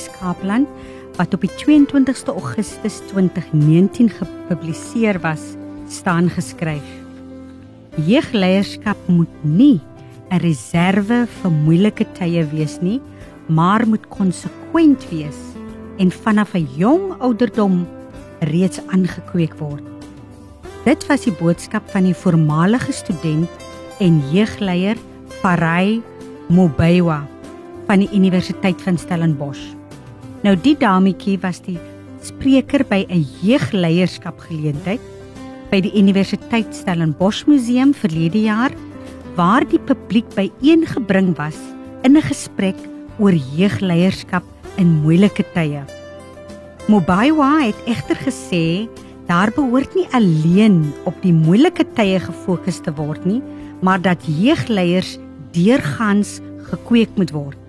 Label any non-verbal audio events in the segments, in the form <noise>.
Wes-Kaapland wat op die 22ste Augustus 2019 gepubliseer was, staan geskryf: Jeugleierskap moet nie 'n reserve vir moeilike tye wees nie, maar moet konsekwent wees en vanaf 'n jong ouderdom reeds aangekweek word. Dit was die boodskap van die voormalige student en jeugleier Farai Mobaiwa van die Universiteit van Stellenbosch. Nou die dametjie was die spreker by 'n jeugleierskap geleentheid by die Universiteit Stellenbosch Museum verlede jaar waar die publiek byeengebring was in 'n gesprek oor jeugleierskap in moeilike tye. Mobaiwa het egter gesê daar behoort nie alleen op die moeilike tye gefokus te word nie, maar dat jeugleiers deurgangs gekweek moet word.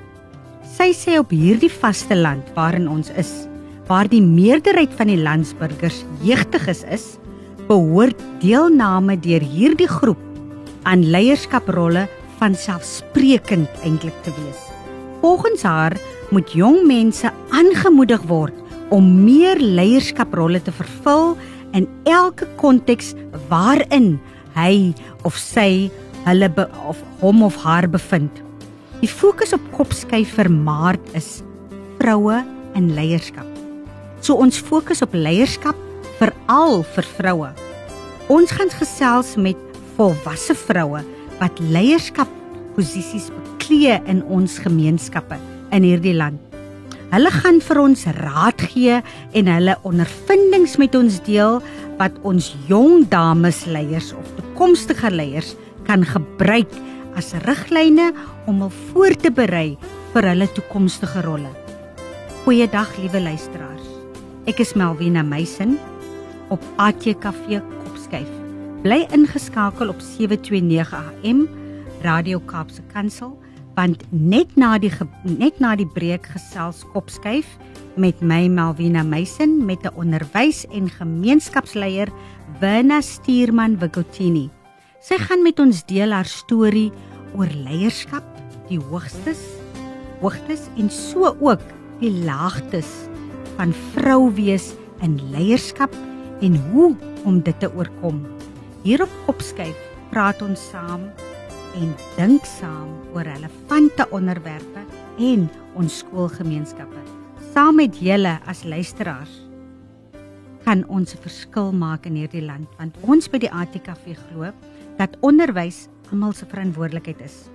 Sy sê op hierdie vasteland waarin ons is, waar die meerderheid van die landsburgers jeugdiges is, behoort deelname deur hierdie groep aan leierskaprolle van selfsprekend eintlik te wees. Volgens haar moet jong mense aangemoedig word om meer leierskaprolle te vervul in elke konteks waarin hy of sy hulle of hom of haar bevind. Die fokus op kopskuif vir Maart is vroue in leierskap. So ons fokus op leierskap veral vir vroue. Ons gaan gesels met volwasse vroue wat leierskap posisies beklee in ons gemeenskappe in hierdie land. Hulle gaan vir ons raad gee en hulle ondervindings met ons deel wat ons jong dames leiers of toekomstige leiers kan gebruik as riglyne om hul voor te berei vir hulle toekomstige rolle. Goeiedag liewe luisteraars. Ek is Melvina Meisen op ATKV Kopskyf. Bly ingeskakel op 729 AM Radio Kaapse Kansel want net na die net na die breek gesels Kopskyf met my Melvina Meisen met 'n onderwys en gemeenskapsleier Werner Stuurman Wigotini. Sy gaan met ons deel haar storie oor leierskap, die hoogstes, hoogtes en so ook die laagtes van vrou wees in leierskap en hoe om dit te oorkom. Hier op Kopskyf praat ons saam en dink saam oor relevante onderwerpe en ons skoolgemeenskappe. Saam met julle as luisteraars kan ons 'n verskil maak in hierdie land want ons by die ATKV glo dat onderwys almal se verantwoordelikheid is.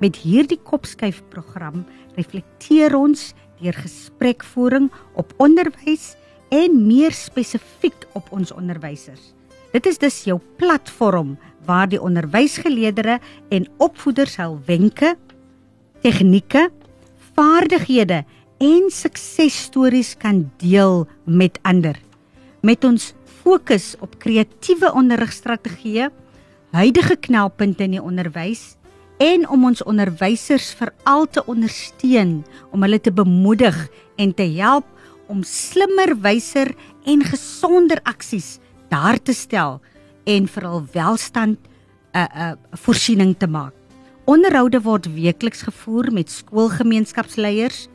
Met hierdie kopskuif program reflekteer ons deur gesprekvoering op onderwys en meer spesifiek op ons onderwysers. Dit is dus jou platform waar die onderwysgeleerders en opvoeders hul wenke, tegnieke, vaardighede en suksesstories kan deel met ander. Met ons fokus op kreatiewe onderrigstrategieë huidige knelpunte in die onderwys en om ons onderwysers veral te ondersteun om hulle te bemoedig en te help om slimmer, wyser en gesonder aksies daar te stel en vir hul welstand 'n uh, 'n uh, voorsiening te maak. Onderhoude word weekliks gevoer met skoolgemeenskapsleiers,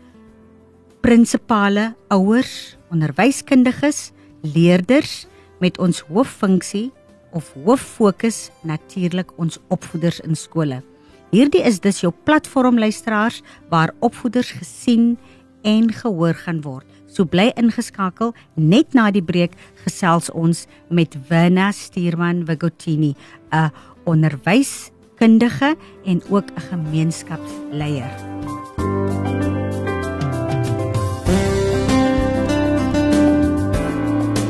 prinsipale, ouers, onderwyskundiges, leerders met ons hooffunksie of hoof fokus natuurlik ons opvoeders in skole. Hierdie is dus jou platform luisteraars waar opvoeders gesien en gehoor gaan word. So bly ingeskakel net na die breek gesels ons met Werner Stuurman Wigotini, 'n onderwyskundige en ook 'n gemeenskapsleier.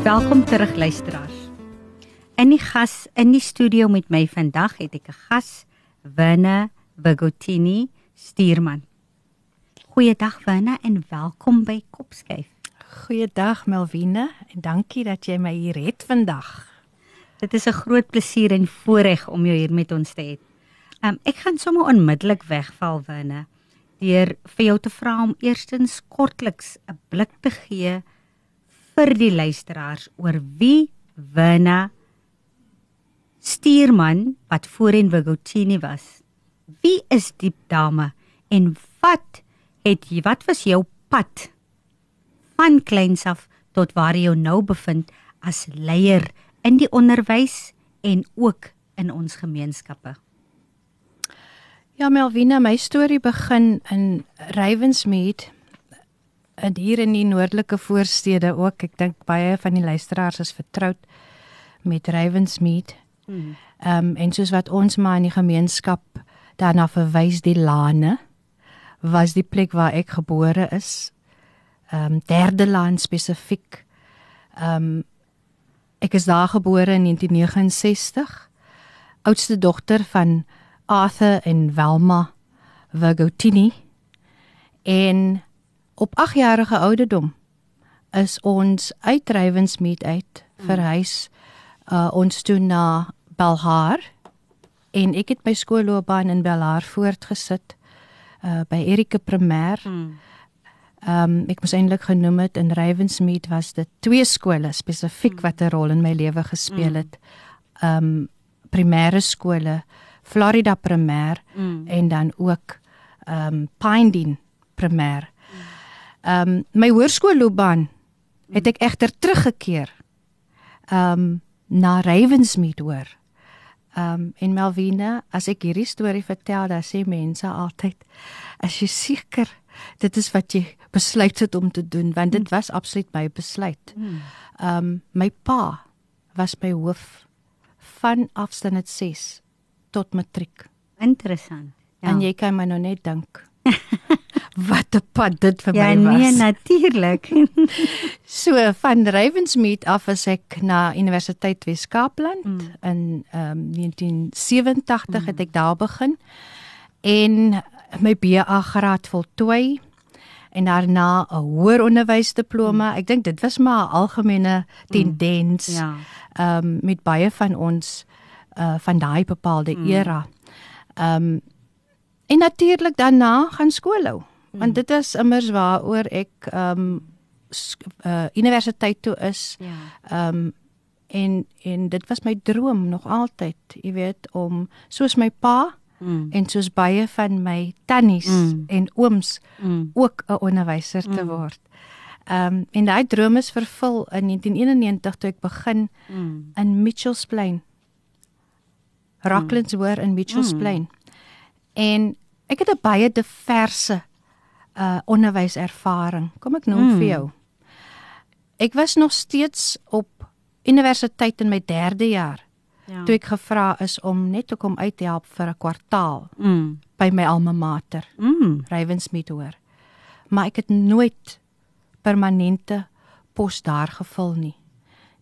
Welkom terug luisteraars. In die gas in die studio met my vandag het ek 'n gas, Winne Bigotini Stuurman. Goeiedag Werner en welkom by Kopskyf. Goeiedag Melvine en dankie dat jy my hier het vandag. Dit is 'n groot plesier en voorreg om jou hier met ons te hê. Um, ek gaan sommer onmiddellik wegval Werner deur vir jou te vra om eerstens kortliks 'n blik te gee vir die luisteraars oor wie Werner Stuurman wat voorheen Vigotini was. Wie is die dame en wat het jy wat was jou pad van kleins af tot waar jy jou nou bevind as leier in die onderwys en ook in ons gemeenskappe? Ja Melvina, my storie begin in Rywensmead en hier in die noordelike voorstede ook. Ek dink baie van die luisteraars is vertroud met Rywensmead. Hmm. Ehm um, en soos wat ons maar in die gemeenskap daarna verwys die lane was die plek waar ek gebore is. Ehm um, derde laan spesifiek. Ehm um, ek is daar gebore in 1969. Oudste dogter van Arthur en Velma Vergotini. En op 8-jarige ouderdom is ons uit Rywensmeet uit hmm. verhuis uh, ons toe na Belhar en ek het my skoolloopbaan in Belhar voortgesit uh by Erika Primêr. Hmm. Ehm um, ek moes eintlik genoem het in Rywensmeet was dit twee skole spesifiek mm. wat 'n rol in my lewe gespeel mm. het. Ehm um, primêre skole, Florida Primêr mm. en dan ook ehm um, Pinedene Primêr. Ehm um, my hoërskoolloopbaan het ek egter teruggekeer. Ehm um, na Rywensmeet hoor. Ehm um, en Melvina, as ek hierdie storie vertel, dan sê mense altyd as jy seker dit is wat jy besluit het om te doen, want dit was absoluut my besluit. Hmm. Ehm um, my pa was my hoof van afstand 6 tot matriek. Interessant. Ja. En jy kan my nou net dink. <laughs> wat 'n pad dit vir ja, my was. Ja, nee, natuurlik. <laughs> so van Ravensmead af as ek na Universiteit Wes-Kaapland mm. in um, 1987 mm. het ek daar begin en my BA graad voltooi en daarna 'n hoër onderwysdiploma. Mm. Ek dink dit was maar 'n algemene mm. tendens. Mm. Ja. Ehm um, met baie van ons uh van daai bepaalde mm. era. Ehm um, en natuurlik daarna gaan skool hou want dit is immers waaroor ek ehm um, uh, universiteit toe is. Ja. Ehm um, en en dit was my droom nog altyd, jy weet, om soos my pa mm. en soos baie van my tannies mm. en ooms mm. ook 'n onderwyser te mm. word. Ehm um, en daai droom is vervul in 1991 toe ek begin mm. in Mitchells Plain. Rocklands mm. hoor in Mitchells mm. Plain. En ek het 'n baie diverse uh onderwyservaring. Kom ek noem mm. vir jou. Ek was nog steeds op universiteit in my 3de jaar. Ja. Toe ek gevra is om net te kom uit te help vir 'n kwartaal mm. by my alma mater. Mm. Ravensmeet hoor. Maar ek het nooit permanente pos daar gevul nie.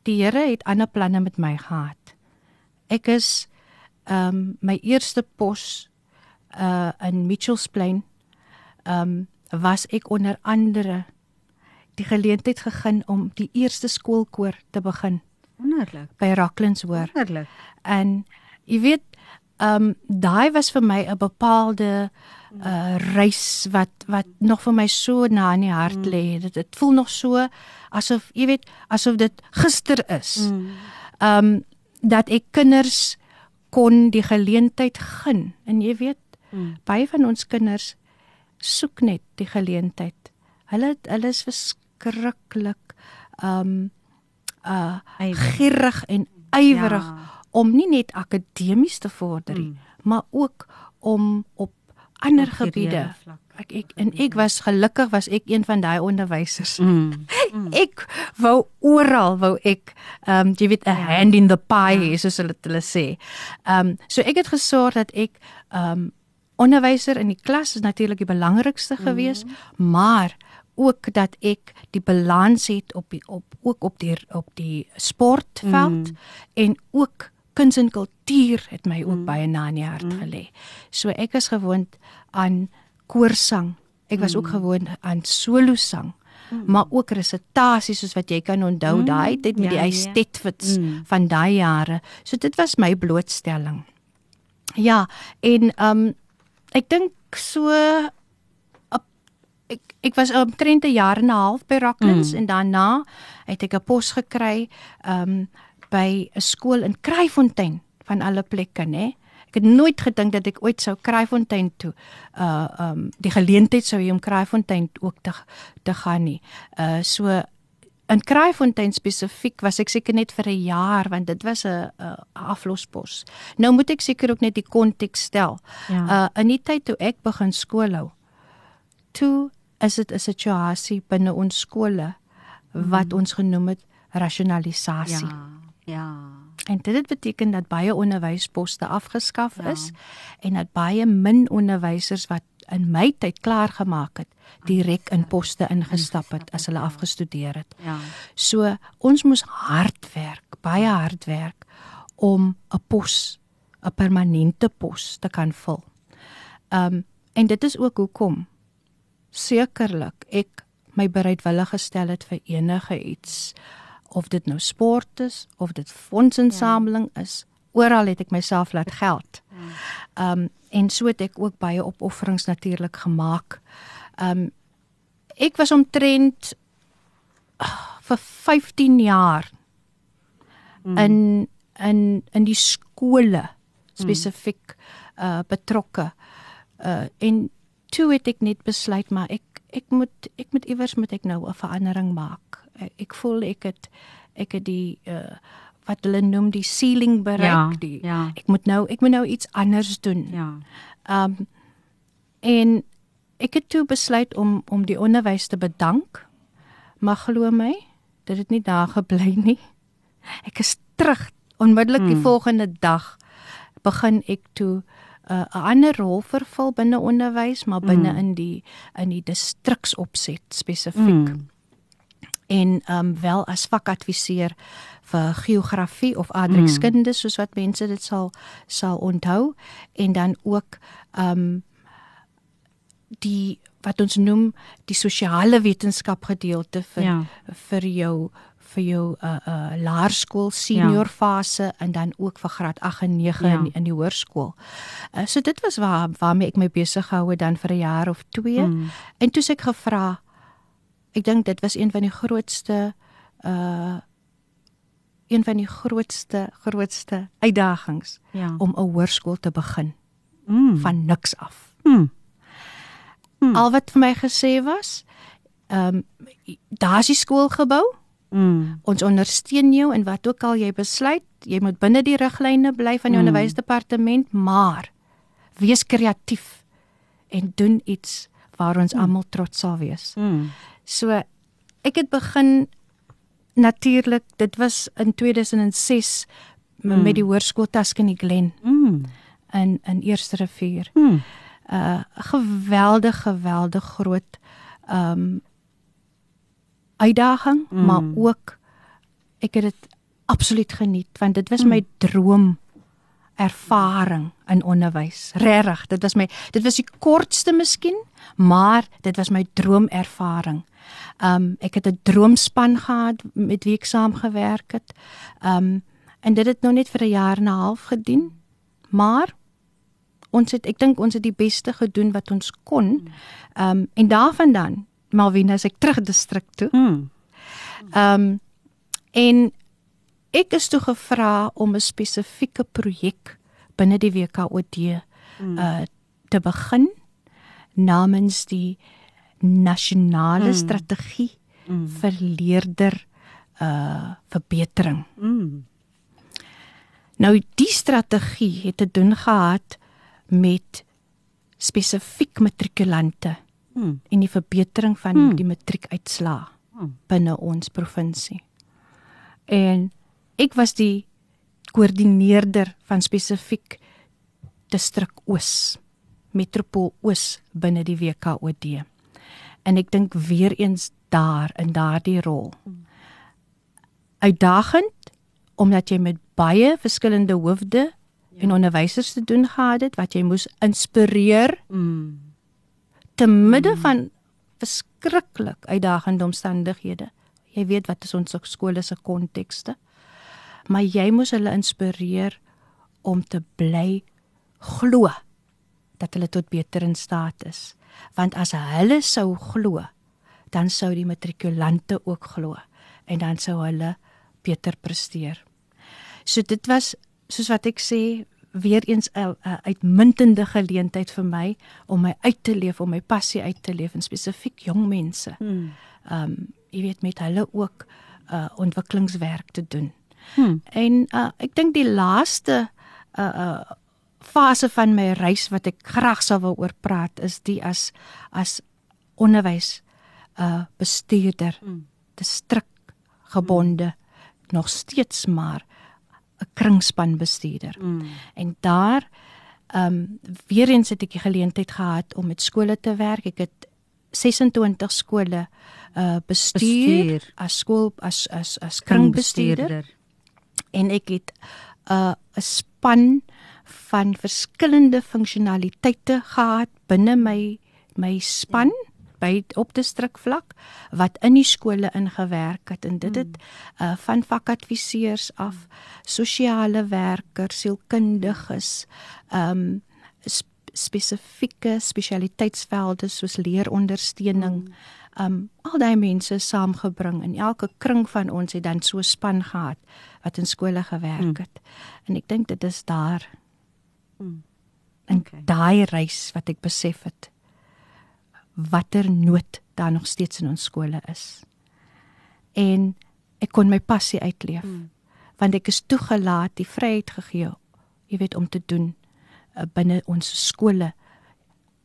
Die Here het ander planne met my gehad. Ek is ehm um, my eerste pos uh in Mitchells Plain ehm um, was ek onder andere die geleentheid gegee om die eerste skoolkoor te begin. Wonderlik. By Rocklands hoor. Wonderlik. En jy weet, ehm um, daai was vir my 'n bepaalde uh reis wat wat nog vir my so na in die hart mm. lê. Dit dit voel nog so asof jy weet, asof dit gister is. Mm. Ehm um, dat ek kinders kon die geleentheid gun. En jy weet, mm. baie van ons kinders soek net die geleentheid. Hulle hulle is verskriklik um uh gierig en ywerig ja. om nie net akademies te vorder nie, mm. maar ook om op ander op gebiede. Ek ek en ek was gelukkig was ek een van daai onderwysers. Mm. <laughs> Mm. ek wou oral wou ek um jy weet 'n ja. hand in the pie ja. soos hulle hulle sê. Um so ek het gesorg dat ek um onderwyser in die klas is natuurlik die belangrikste gewees, mm -hmm. maar ook dat ek die balans het op die op ook op die op die sportveld mm. en ook kuns en kultuur het my ook mm. baie na in die hart mm. gelê. So ek is gewoond aan koorsang Ek was ook gewoon aan solo sang. Maar ook resitasies soos wat jy kan onthou Mm, daai tyd met ja, die ja. Eistetfits Mm. van daai jare. So dit was my blootstelling. Ja, en ehm um, ek dink so op- ek ek was omtrent 'n jaar en 'n half by Rocklands Mm. en daarna het ek 'n pos gekry ehm um, by 'n skool in Kraaifontein van alle plekke, nê. Ek het nooit gedink dat ek ooit sou Kraaifontein toe uh ehm um, die geleentheid sou hê om Kraaifontein ook te te gaan nie. Uh so in Kraaifontein spesifiek was ek seker net vir 'n jaar want dit was 'n aflospos. Nou moet ek seker ook net die konteks stel. Ja. Uh in die tyd toe ek begin skool hou, toe is dit 'n situasie binne ons skole wat ons genoem het rasionalisasie. Ja. Ja. En dit het beteken dat baie onderwysposte afgeskaf is en dat baie min onderwysers wat in my tyd klaar gemaak het, direk in poste ingestap het as hulle afgestudeer het. Ja. So ons moes hard werk, baie hard werk om 'n pos, 'n permanente pos te kan vul. Um en dit is ook hoekom sekerlik ek my bereidwillig gestel het vir enige iets of dit nou sport is of dit fondsinsameling ja. is. Oral het ek myself laat geld. Um en so het ek ook baie opofferings natuurlik gemaak. Um ek was omtrent ah, vir 15 jaar mm. in in in die skole spesifiek mm. uh betrokke. Uh en toe het ek net besluit maar ek ek moet ek moet iewers moet ek nou 'n verandering maak. Ek, ek voel ek het ek het die uh wat hulle noem die ceiling bereik Ja, die ja. ek moet nou ek moet nou iets anders doen. Ja. Um en ek het toe besluit om om die onderwys te bedank. Maar glo my, dit het nie daar gebly nie. Ek is terug onmiddellik die Hmm. volgende dag begin ek toe 'n uh, ander rol vervul binne onderwys, maar binne Mm. in die in die distriksopset spesifiek Mm. en um wel as vakadviseur vir geografie of aardrykskunde mm. soos wat mense dit sal sal onthou en dan ook um die wat ons noem die sosiale wetenskap gedeelte vir Ja. vir jou vir jou uh uh laerskool senior fase en dan ook vir graad 8 en 9 Ja. in, in die hoërskool. Uh, so dit was waar waarmee ek my besig gehou het dan vir 'n jaar of 2. Mm. En toe se ek gevra ek dink dit was een van die grootste uh een van die grootste grootste uitdagings Ja. om 'n hoërskool te begin Mm. van niks af. Mm. Hmm. Al wat vir my gesê was, ehm um, daar's die skoolgebou. Mm. Ons ondersteun jou in wat ook al jy besluit. Jy moet binne die riglyne bly van die Mm. onderwysdepartement, maar wees kreatief en doen iets waar ons almal trots sal wees. Mm. So ek het begin natuurlik, dit was in 2006 mm. met die hoërskool Tuscany Glen Mm. in in Eerste Rivier. Mm. uh geweldig geweldig groot um uitdaging, Mm. mm. maar ook ek het dit absoluut geniet want dit was Mm. mm. my droom ervaring in onderwys. Regtig, dit was my dit was die kortste miskien, maar dit was my droomervaring. Um ek het 'n droomspan gehad met wie ek saamgewerk het. Um en dit het nou net vir 'n jaar en 'n half gedien. Maar ons het ek dink ons het die beste gedoen wat ons kon. Um, en daarvandaan Malvina as ek terug distrik toe. Mm. Um, en ek is toe gevra om 'n spesifieke projek binne die WKOD Mm. uh te begin namens die nasionale Mm. strategie Mm. vir leerder uh verbetering. Mm. Nou die strategie het te doen gehad met spesifiek matrikulante Mm. en die verbetering van hmm. die matriekuitslae Mm. binne ons provinsie. En ek was die koördineerder van spesifiek distrik Oos, metropool Oos binne die WKOD. En ek dink weer eens daar in daardie rol. Uitdagend omdat jy met baie verskillende hoofde ja. en onderwysers te doen gehad het wat jy moes inspireer Mm. te midde van verskriklik uitdagende omstandighede. Jy weet wat is ons skole se kontekste. Maar jy moes hulle inspireer om te bly glo dat hulle tot beter in staat is. Want as hulle sou glo, dan sou die matrikulante ook glo en dan sou hulle beter presteer. So dit was soos wat ek sê weer eens 'n uitmuntende geleentheid vir my om my uit te leef, om my passie uit te leef en spesifiek jong mense. Hmm. Ehm um, jy weet met hulle ook uh ontwikkelingswerk te doen. Hmm. En uh ek dink die laaste uh uh fase van my reis wat ek graag sou wil oor praat is die as as onderwys uh bestuurder. Hmm. Te strik gebonde hmm. nog steeds maar 'n kringspan bestuurder. Mm. En daar ehm um, weer eens het ek die geleentheid gehad om met skole te werk. Ek het 26 skole uh bestuur, bestuur. as skool as as as kringbestuurder. En ek het 'n uh, 'n span van verskillende funksionaliteite gehad binne my my span. By op distrik vlak wat in die skole ingewerk het en dit het uh, van vakadviseurs af sosiale werkers, sielkundiges, ehm um, sp spesifieke spesialiteitsvelde soos leerondersteuning um al daai mense saamgebring en elke kring van ons het dan so span gehad wat in skole gewerk het. Mm. En ek dink dit is daar. Mm. Okay. Daai reis wat ek besef het watter nood daar nog steeds in ons skole is. En ek kon my passie uitleef. Hmm. Want ek is toegelaat, die vryheid gegee, jy weet om te doen uh, binne ons skole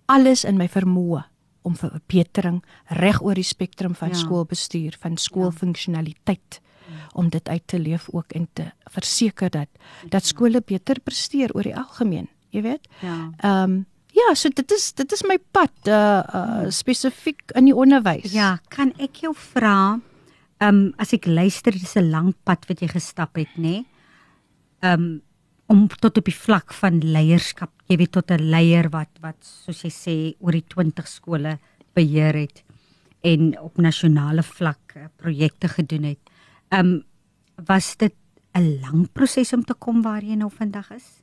alles in my vermoë om vir verbetering reg oor die spektrum van ja. skoolbestuur, van skoolfunksionaliteit ja. Om dit uit te leef ook en te verseker dat dat skole beter presteer oor die algemeen, jy weet. Ja. Ehm um, Ja, so dit is dit is my pad uh, uh spesifiek in die onderwys. Ja, kan ek jou vra um as ek luister dis 'n lang pad wat jy gestap het, nê? Um om tot op die vlak van leierskap, jy weet tot 'n leier wat wat soos jy sê oor die 20 skole beheer het en op nasionale vlak uh, projekte gedoen het. Um was dit 'n lang proses om te kom waar jy nou vandag is?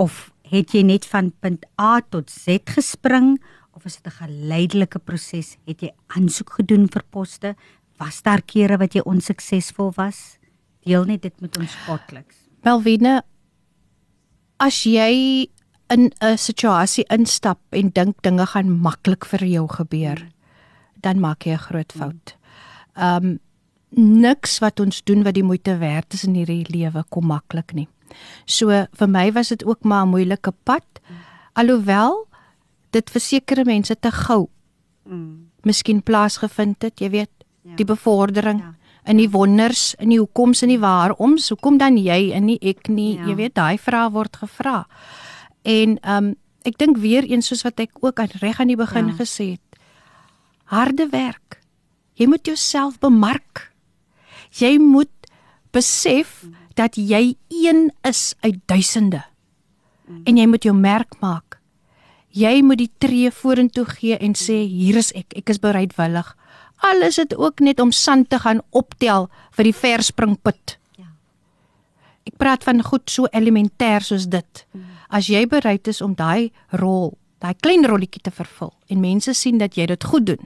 of het jy net van punt A tot Z gespring of is dit 'n geleidelike proses? Het jy aansoek gedoen vir poste? Was daar kere wat jy onsuksesvol was? Deel net dit met ons kortliks. Welwene as jy in 'n situasie instap en dink dinge gaan maklik vir jou gebeur, dan maak jy 'n groot fout. Um niks wat ons doen wat die moeite werd is in hierdie lewe kom maklik nie. So vir my was dit ook maar 'n moeilike pad. Alhoewel dit vir sekere mense te gou. Mm. Miskien plaasgevind het, jy weet, ja. die bevordering ja. in die wonders, in die hoekoms en die waaroms, hoekom dan jy en nie ek nie, ja. jy weet, daai vrae word gevra. En ehm um, ek dink weer eens soos wat ek ook aan reg aan die begin ja. gesê het. Harde werk. Jy moet jouself bemark. Jy moet besef dat jy een is uit duisende. En jy moet jou merk maak. Jy moet die tree vorentoe gee en sê hier is ek, ek is bereidwillig. Alles het ook net om sand te gaan optel vir die verspringput. Ja. Ek praat van goed so elementêr soos dit. As jy bereid is om daai rol, daai klein rolletjie te vervul en mense sien dat jy dit goed doen,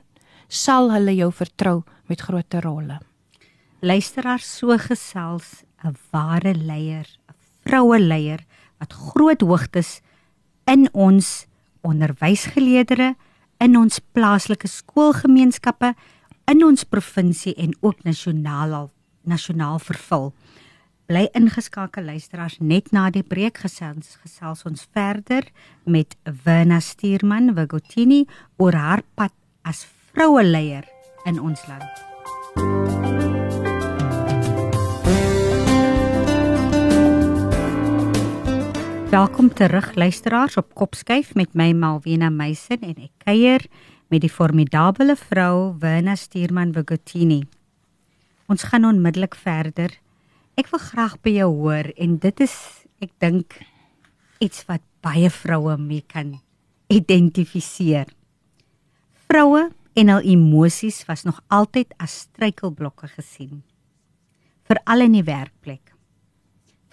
sal hulle jou vertrou met groter rolle. Luisteraar so gesels 'n ware leier, 'n vroue leier wat groot hoogtes in ons onderwysgeleerdere, in ons plaaslike skoolgemeenskappe, in ons provinsie en ook nasionaal nasionaal vervul. Bly ingeskakel luisteraars net na die breek gesels gesels ons verder met Werna Stuurman Wagotini oor haar pad as vroue leier in ons land. Welkom terug luisteraars op Kopskyf met my Malwena Meisen en ek kuier met die formidable vrou Werna Stuurman Bogotini. Ons gaan onmiddellik verder. Ek wil graag by jou hoor en dit is ek dink iets wat baie vroue mee kan identifiseer. Vroue en hul emosies was nog altyd as struikelblokke gesien, veral in die werkplek.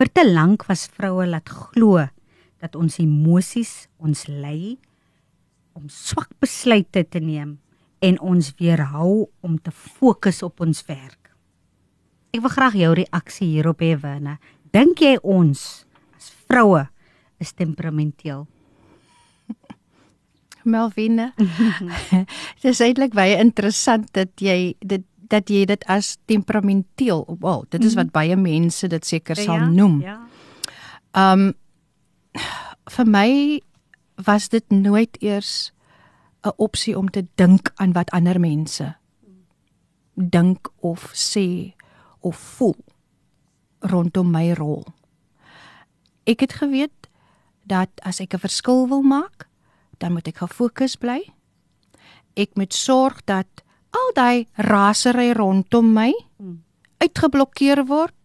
Vir te lank was vroue laat glo dat ons emosies ons lei om swak besluite te neem en ons weerhou om te fokus op ons werk. Ek wil graag jou reaksie hierop hê, Werner. Dink jy ons as vroue is temperamenteel? <laughs> Melvina. <laughs> Dit is eintlik baie interessant dat jy dit dat jy dit as temperamenteel, wel, dit is wat baie mense dit seker sal noem. Ja. Um vir my was dit nooit eers 'n opsie om te dink aan wat ander mense dink of sê of voel rondom my rol. Ek het geweet dat as ek 'n verskil wil maak, dan moet ek gefokus bly. Ek moet sorg dat al daai rasery rondom my uitgeblokkeer word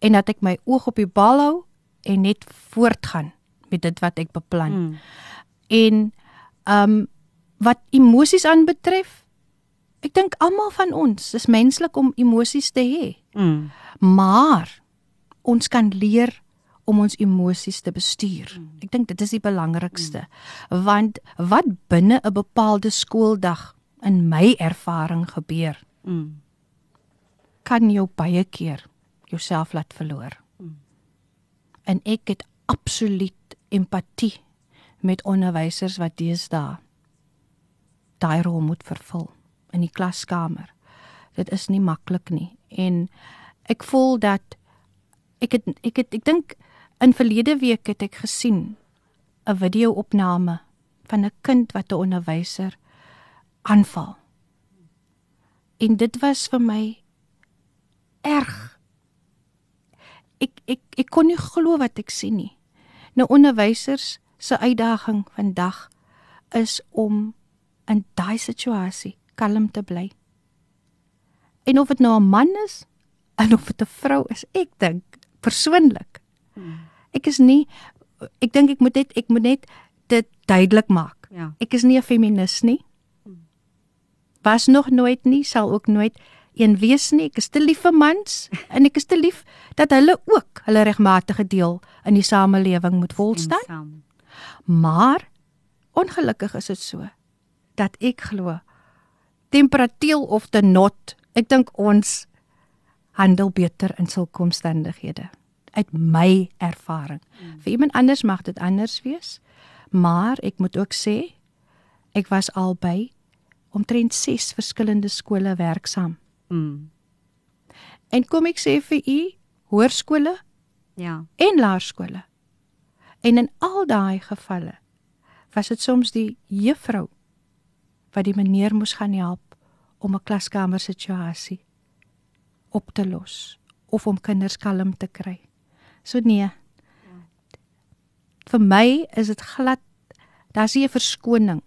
en dat ek my oog op die bal hou en net voortgaan met dit wat ek beplan. Mm. En ehm um, wat emosies aanbetref, ek dink almal van ons is menslik om emosies te hê, Mm. maar ons kan leer om ons emosies te bestuur. Ek dink dit is die belangrikste. Want wat binne 'n bepaalde skooldag in my ervaring gebeur, Mm. kan jou baie keer jouself laat verloor. En ek het absoluut empatie met onderwysers wat deesdae daai rol moet vervul in die klaskamer. Dit is nie maklik nie en ek voel dat ek het ek het ek dink in verlede week het ek gesien 'n video-opname van 'n kind wat 'n onderwyser aanval. En dit was vir my erg. Ek ek ek kon nie glo wat ek sien nie. Nou onderwysers se uitdaging vandag is om in daai situasie kalm te bly. En of dit nou 'n man is en of dit 'n vrou is, ek dink persoonlik. Ek is nie ek dink ek moet net ek moet net dit duidelik maak. Ja. Ek is nie 'n feminis nie. Was nog nooit nie, sal ook nooit een wees nie. Ek is te lief vir mans en ek is te lief dat hulle ook hulle regmatige deel in die samelewing moet volstaan. Maar ongelukkig is dit so dat ek glo temperatuur of te not, ek dink ons handel beter in sulke omstandighede uit my ervaring. Mm. Vir iemand anders mag dit anders wees, maar ek moet ook sê ek was al by omtrent 6 verskillende skole werksaam. Mm. En kom ek sê vir u, hoërskole Ja. en laerskole. En in al daai gevalle was dit soms die juffrou wat die meneer moes gaan help om 'n klaskamer situasie op te los of om kinders kalm te kry. So nee. Vir my is dit glad daar's nie 'n verskoning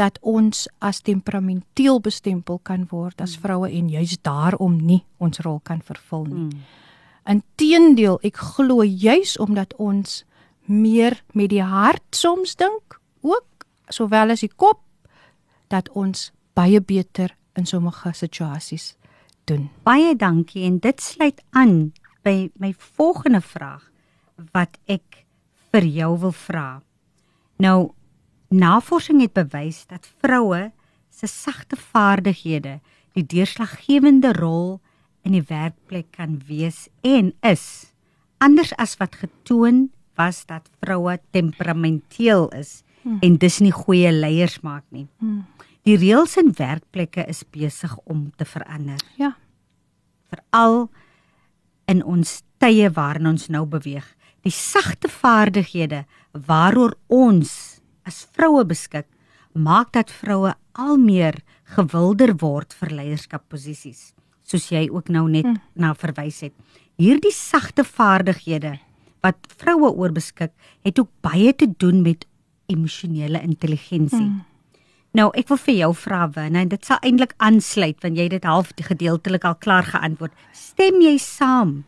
dat ons as temperamenteel bestempel kan word as vroue en juis daarom nie ons rol kan vervul nie. Mm. Inteendeel, ek glo juis omdat ons meer met die hart soms dink, ook sowel as die kop, dat ons baie beter in sommige situasies doen. Baie dankie en dit sluit aan by my volgende vraag wat ek vir jou wil vra. Nou navorsing het bewys dat vroue se sagte vaardighede die deurslaggewende rol in die werkplek kan wees en is anders as wat getoon was dat vroue temperamenteel is hmm. en dis nie goeie leiers maak nie. Hmm. Die reëls in werkplekke is besig om te verander Ja. veral in ons tye waarin ons nou beweeg. Die sagte vaardighede waaroor ons as vroue beskik, maak dat vroue al meer gewilder word vir leierskapposisies, soos jy ook nou net hmm. na verwys het. Hierdie sagte vaardighede wat vroue oor beskik, het ook baie te doen met emosionele intelligensie. Hmm. Nou, ek wil vir jou vra Win en dit sal eintlik aansluit want jy het dit half gedeeltelik al klaar geantwoord. Stem jy saam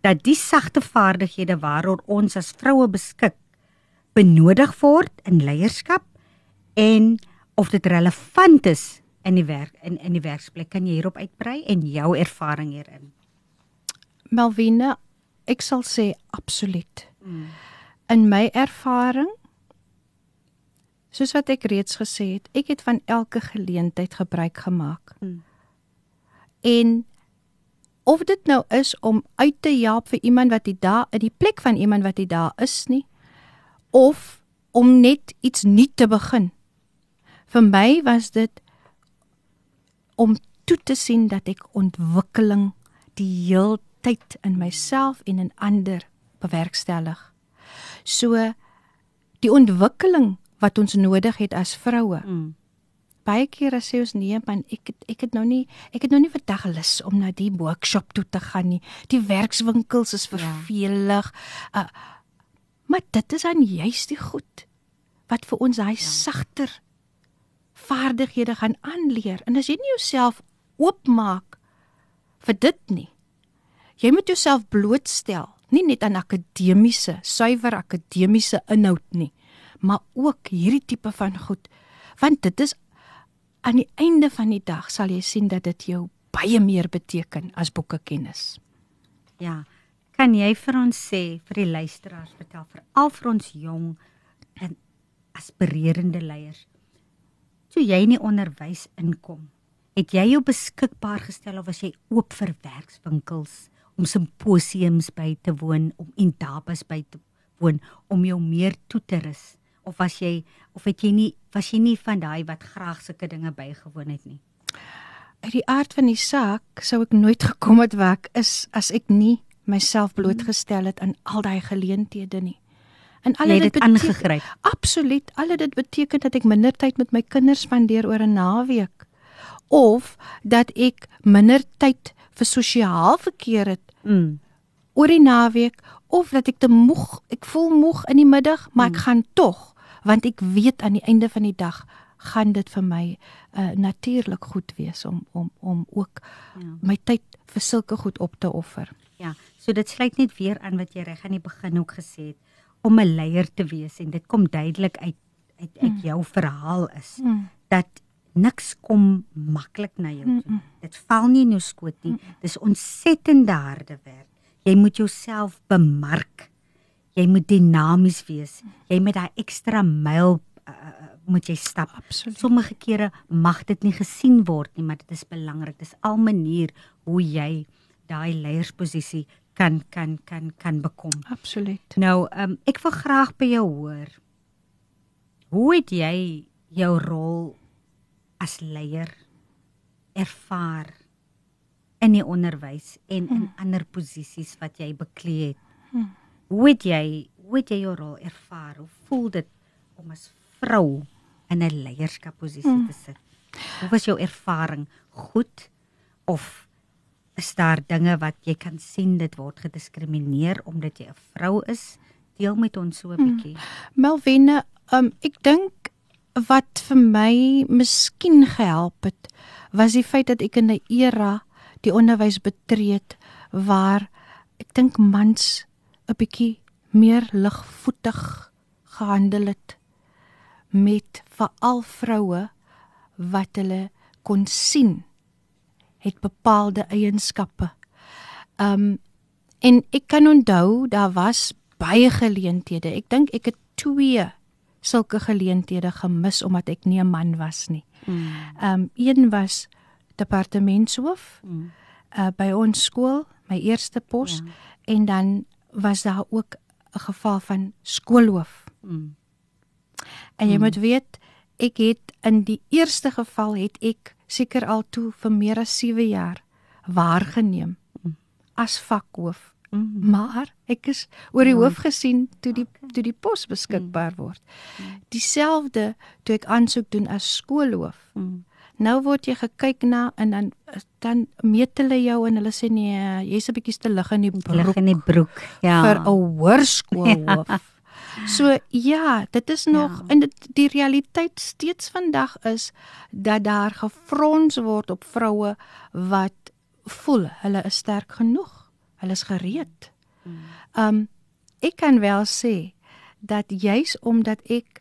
dat die sagte vaardighede waaroor ons as vroue beskik benodig word in leierskap en of dit relevant is in die werk in in die werksplek. Kan jy hierop uitbrei en jou ervaring hierin? Melvina, ek sal sê absoluut. Mm. In my ervaring soos wat ek reeds gesê het, ek het van elke geleentheid gebruik gemaak. Mm. En of dit nou is om uit te help vir iemand wat daar in die plek van iemand wat daar is nie of om net iets nuut te begin. Vir my was dit om toe te sien dat ek ontwikkeling die heel tyd in myself en in ander bewerkstellig. So die ontwikkeling wat ons nodig het as vroue. Mm baie keer as sê ons nee man ek het, ek het nou nie ek het nou nie vandag lus om na die workshop toe te gaan nie die werkswinkels is ja. vervelig ja. uh, maar dit is aan juist die goed wat vir ons daai ja. sagter vaardighede gaan aanleer en as jy nie jouself oopmaak vir dit nie jy moet jouself blootstel nie net aan akademiese suiwer akademiese inhoud nie maar ook hierdie tipe van goed want dit is aan die einde van die dag sal jy sien dat dit jou baie meer beteken as boeke kennis. Ja. Kan jy vir ons sê vir die luisteraars vertel vir al vir ons jong en aspirerende leiers. Toe jy in die onderwys inkom, het jy jou beskikbaar gestel of was jy oop vir werkswinkels om simposiums by te woon, om indabas by te woon om jou meer toe te rus? of was jy of het jy nie was jy nie van daai wat graag sulke dinge bygewoon het nie? Uit die aard van die saak sou ek nooit gekom het waar ek is as ek nie myself blootgestel het aan al daai geleenthede nie. En al dit aangegryp. Absoluut, al dit beteken dat ek minder tyd met my kinders spandeer oor 'n naweek of dat ek minder tyd vir sosiaal verkeer het. Mm. oor die naweek of dat ek te moeg, ek voel moeg in die middag, maar ek mm. gaan tog want ek weet aan die einde van die dag gaan dit vir my uh, natuurlik goed wees om om om ook ja. my tyd vir sulke goed op te offer. Ja, so dit sluit net weer aan wat jy reg aan die begin ook gesê het om 'n leier te wees en dit kom duidelik uit uit uit mm. jou verhaal is mm. dat niks kom maklik na jou toe. Mm -mm. Dit val nie in jou skoot nie. Mm -mm. Dis ontsettende harde werk. Jy moet jouself bemark jy moet dinamies wees. Jy moet daai ekstra myl uh, moet jy stap. Absoluut. Sommige kere mag dit nie gesien word nie, maar dit is belangrik. Dis al manier hoe jy daai leiersposisie kan kan kan kan bekom. Absoluut. Nou, um, ek wil graag by jou hoor. Hoe het jy jou rol as leier ervaar in die onderwys en in hmm. ander posisies wat jy beklee het? Hmm. Hoe het jy hoe het jy jou rol ervaar? Hoe voel dit om as vrou in 'n leierskapposisie hmm. te sit? Hoe was jou ervaring? Goed of is daar dinge wat jy kan sien dit word gediskrimineer omdat jy 'n vrou is? Deel met ons so 'n hmm. bietjie. Hmm. Melvine, um, ek dink wat vir my miskien gehelp het was die feit dat ek in 'n era die onderwys betree het waar ek dink mans 'n bietjie meer ligvoetig gehandel het met veral vroue wat hulle kon sien het bepaalde eienskappe. Um en ek kan onthou daar was baie geleenthede. Ek dink ek het twee sulke geleenthede gemis omdat ek nie 'n man was nie. Mm. Um een was departementshoof mm. uh, by ons skool, my eerste pos ja. en dan was daar ook 'n geval van skoolhoof. Mm. En jy mm. moet weet, ek het in die eerste geval het ek seker al toe vir meer as 7 jaar waargeneem mm. as vakhoof. Mm. Maar ek is oor die mm. hoof gesien toe die toe die pos beskikbaar mm. word. Dieselfde toe ek aansoek doen as skoolhoof. Mm. Nou word jy gekyk na en dan dan meet hulle jou en hulle sê nee, jy's 'n bietjie te lig in die broek. Lig in die broek. Ja. vir 'n hoërskoolhoof. Ja. <laughs> So ja, dit is nog ja. en dit die realiteit steeds vandag is dat daar gefrons word op vroue wat voel hulle is sterk genoeg. Hulle is gereed. Mm. Um ek kan wel sê dat juis omdat ek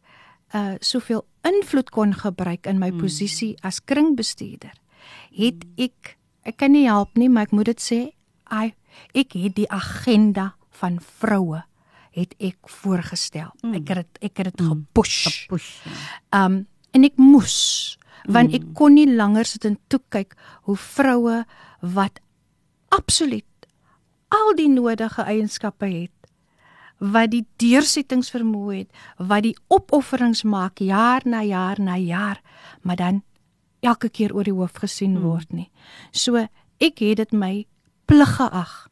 uh soveel invloed kon gebruik in my posisie as kringbestuurder, het ek ek kan nie help nie, maar ek moet dit sê, I ek het die agenda van vroue het ek voorgestel. Mm. Ek het dit ek het dit gepush. Push. ja. Um en ek moes want ek kon nie langer sit en toe kyk hoe vroue wat absoluut al die nodige eienskappe het wat die deursettingsvermoë het, wat die opofferings maak jaar na jaar na jaar, maar dan elke keer oor die hoof gesien word nie. So ek het dit my plig geag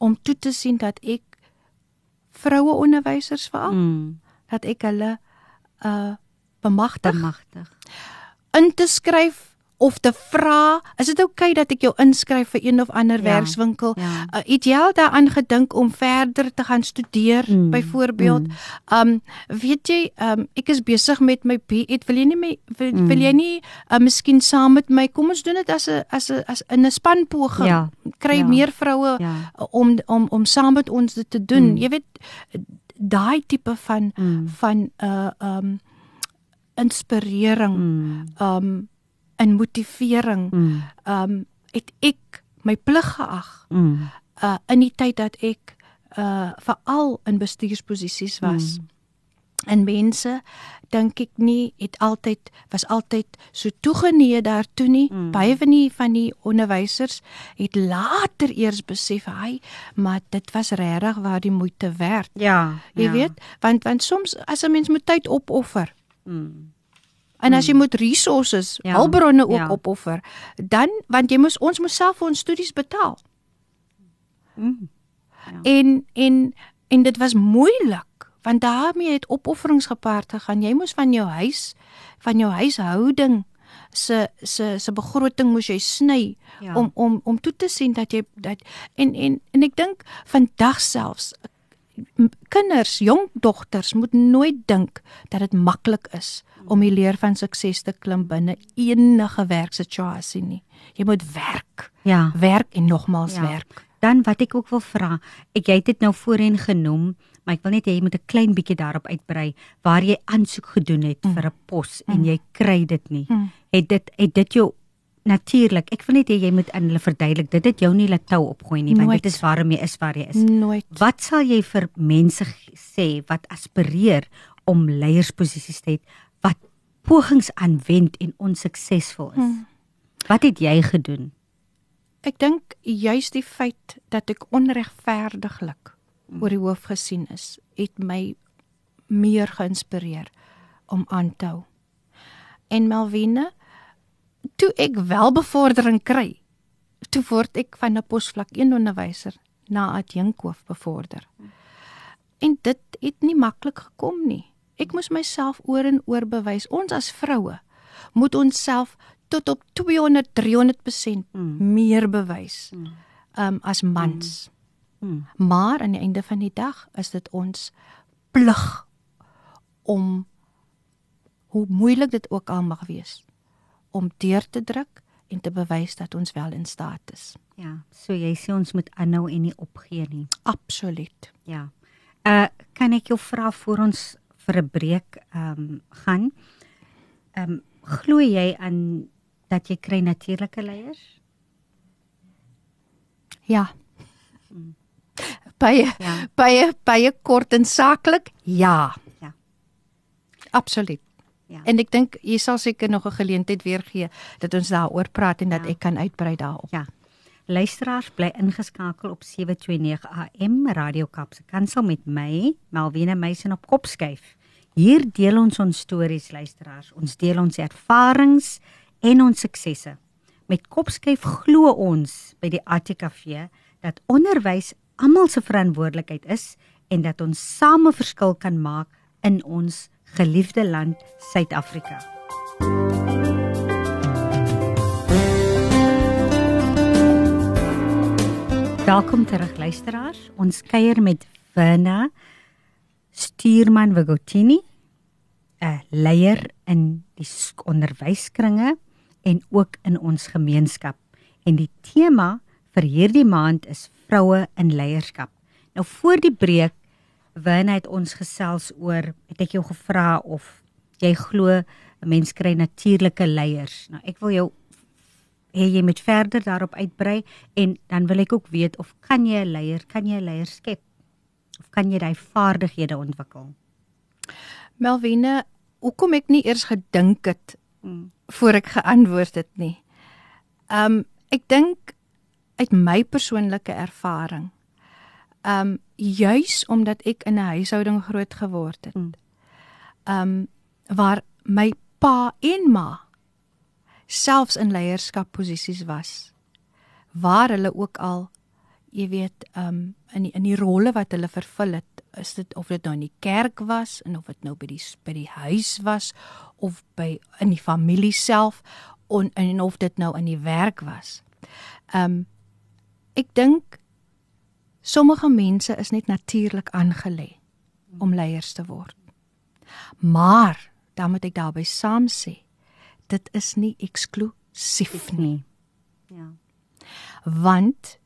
om toe te sien dat ek vroue onderwysers veral Mm. dat ek hulle uh bemagtig Bemagtig. in te skryf of te vra, is dit oukei okay dat ek jou inskryf vir een of ander Ja, werkswinkel? ja. Uh, het jy al daaraan gedink om verder te gaan studeer Mm, byvoorbeeld? mm. Um weet jy, um ek is besig met my BEd. Wil jy nie my wil, Mm. wil jy nie uh, miskien saam met my kom ons doen dit as 'n as 'n as in 'n spanpoging. Ja, Kry ja, meer vroue ja. om om om saam met ons dit te doen. Mm. Jy weet daai tipe van Mm. van uh um inspirering Mm. um in motivering Mm. um het ek my plig geag Mm. uh in die tyd dat ek uh veral in bestuursposisies was. Mm. En mense dink ek nie het altyd was altyd so toegeneig daartoe nie. Mm. Baie van die van die onderwysers het later eers besef, hy, maar dit was regtig waar die moeite werd. Ja. Jy ja. weet, want want soms as 'n mens moet tyd opoffer, Mm. En as jy moet resources, Ja, ja, hulpbronne ook ja. ja. opoffer, dan want jy moet ons moet self vir ons studies betaal. Mm. En en en dit was moeilik want daarmee het opofferings gepaard gegaan. Jy moes van jou huis, van jou huishouding se se se begroting moes jy sny Ja. ja. om om om toe te sien dat jy dat en en en ek dink vandag selfs kinders, jong dogters moet nooit dink dat dit maklik is om die leer van sukses te klim binne enige werksituasie nie. Jy moet werk, Ja. werk en nogmaals Ja. werk. Dan wat ek ook wil vra, ek jy het dit nou voorheen genoem, maar ek wil net hê jy moet 'n klein bietjie daarop uitbrei waar jy aansoek gedoen het mm. vir 'n pos en jy kry dit nie. Mm. Het dit het dit jou natuurlik, ek wil net hê jy moet aan hulle verduidelik, dit het jou nie laat tou opgooi nie, want Nooit. dit is waarom jy is waar jy is. Nooit. Wat sal jy vir mense sê wat aspireer om leiersposisies te hê pogings aanwend en onsuksesvol is? Hmm. Wat het jy gedoen? Ek dink juis die feit dat ek onregverdiglik oor die hoof gesien is, het my meer geïnspireer om aan te hou. En Melvine, toe ek wel bevordering kry, toe word ek van 'n posvlak 1 onderwyser na adjunkhoof bevorder. En dit het nie maklik gekom nie. Ek moes myself oor en oor bewys. Ons as vroue moet onsself tot op 200 300% Mm. meer bewys Mm. um as mans. Hmm. Maar aan die einde van die dag is dit ons plig om hoe moeilik dit ook al mag wees om deur te druk en te bewys dat ons wel in staat is. Ja, so jy sê ons moet aanhou en nie opgee nie. Absoluut. Ja. Uh kan ek jou vra voor ons vir 'n breek ehm um, gaan? Ehm um, glo jy aan dat jy kry natuurlike leiers? Ja. Baie Ja. baie baie kort en saaklik. Ja. Ja. Absoluut. Ja. En ek dink jy sal seker nog 'n geleentheid weer gee dat ons daaroor praat en dat Ja. ek kan uitbrei daarop. Ja. Luisteraars bly ingeskakel op 729 AM Radio Kapse Kansel met my Malwena Meisen op Kopskyf. Hier deel ons ons stories luisteraars. Ons deel ons ervarings en ons suksesse. Met Kopskyf glo ons by die ATKV dat onderwys almal se verantwoordelikheid is en dat ons same verskil kan maak in ons geliefde land Suid-Afrika. Welkom terug luisteraars. Ons kuier met Werna Stuurman Wagotini, 'n leier in die sk- onderwyskringe en ook in ons gemeenskap. En die tema vir hierdie maand is vroue in leierskap. Nou voor die breek Werna het ons gesels oor het ek jou gevra of jy glo 'n mens kry natuurlike leiers. Nou ek wil jou hê jy moet verder daarop uitbrei en dan wil ek ook weet of kan jy 'n leier, kan jy 'n leier skep? Of kan jy daai vaardighede ontwikkel? Melvine, hoekom ek nie eers gedink het mm. voor ek geantwoord het nie. Um ek dink uit my persoonlike ervaring. Um juis omdat ek in 'n huishouding groot geword het. Mm. Um waar my pa en ma selfs in leierskapposisies was waar hulle ook al jy weet um in die, in die rolle wat hulle vervul het is dit of dit nou in die kerk was en of dit nou by die by die huis was of by in die familie self en en of dit nou in die werk was. Um ek dink sommige mense is net natuurlik aangelê om leiers te word. Maar dan moet ek daarby saam sê dit is nie eksklusief nie. Ja. Want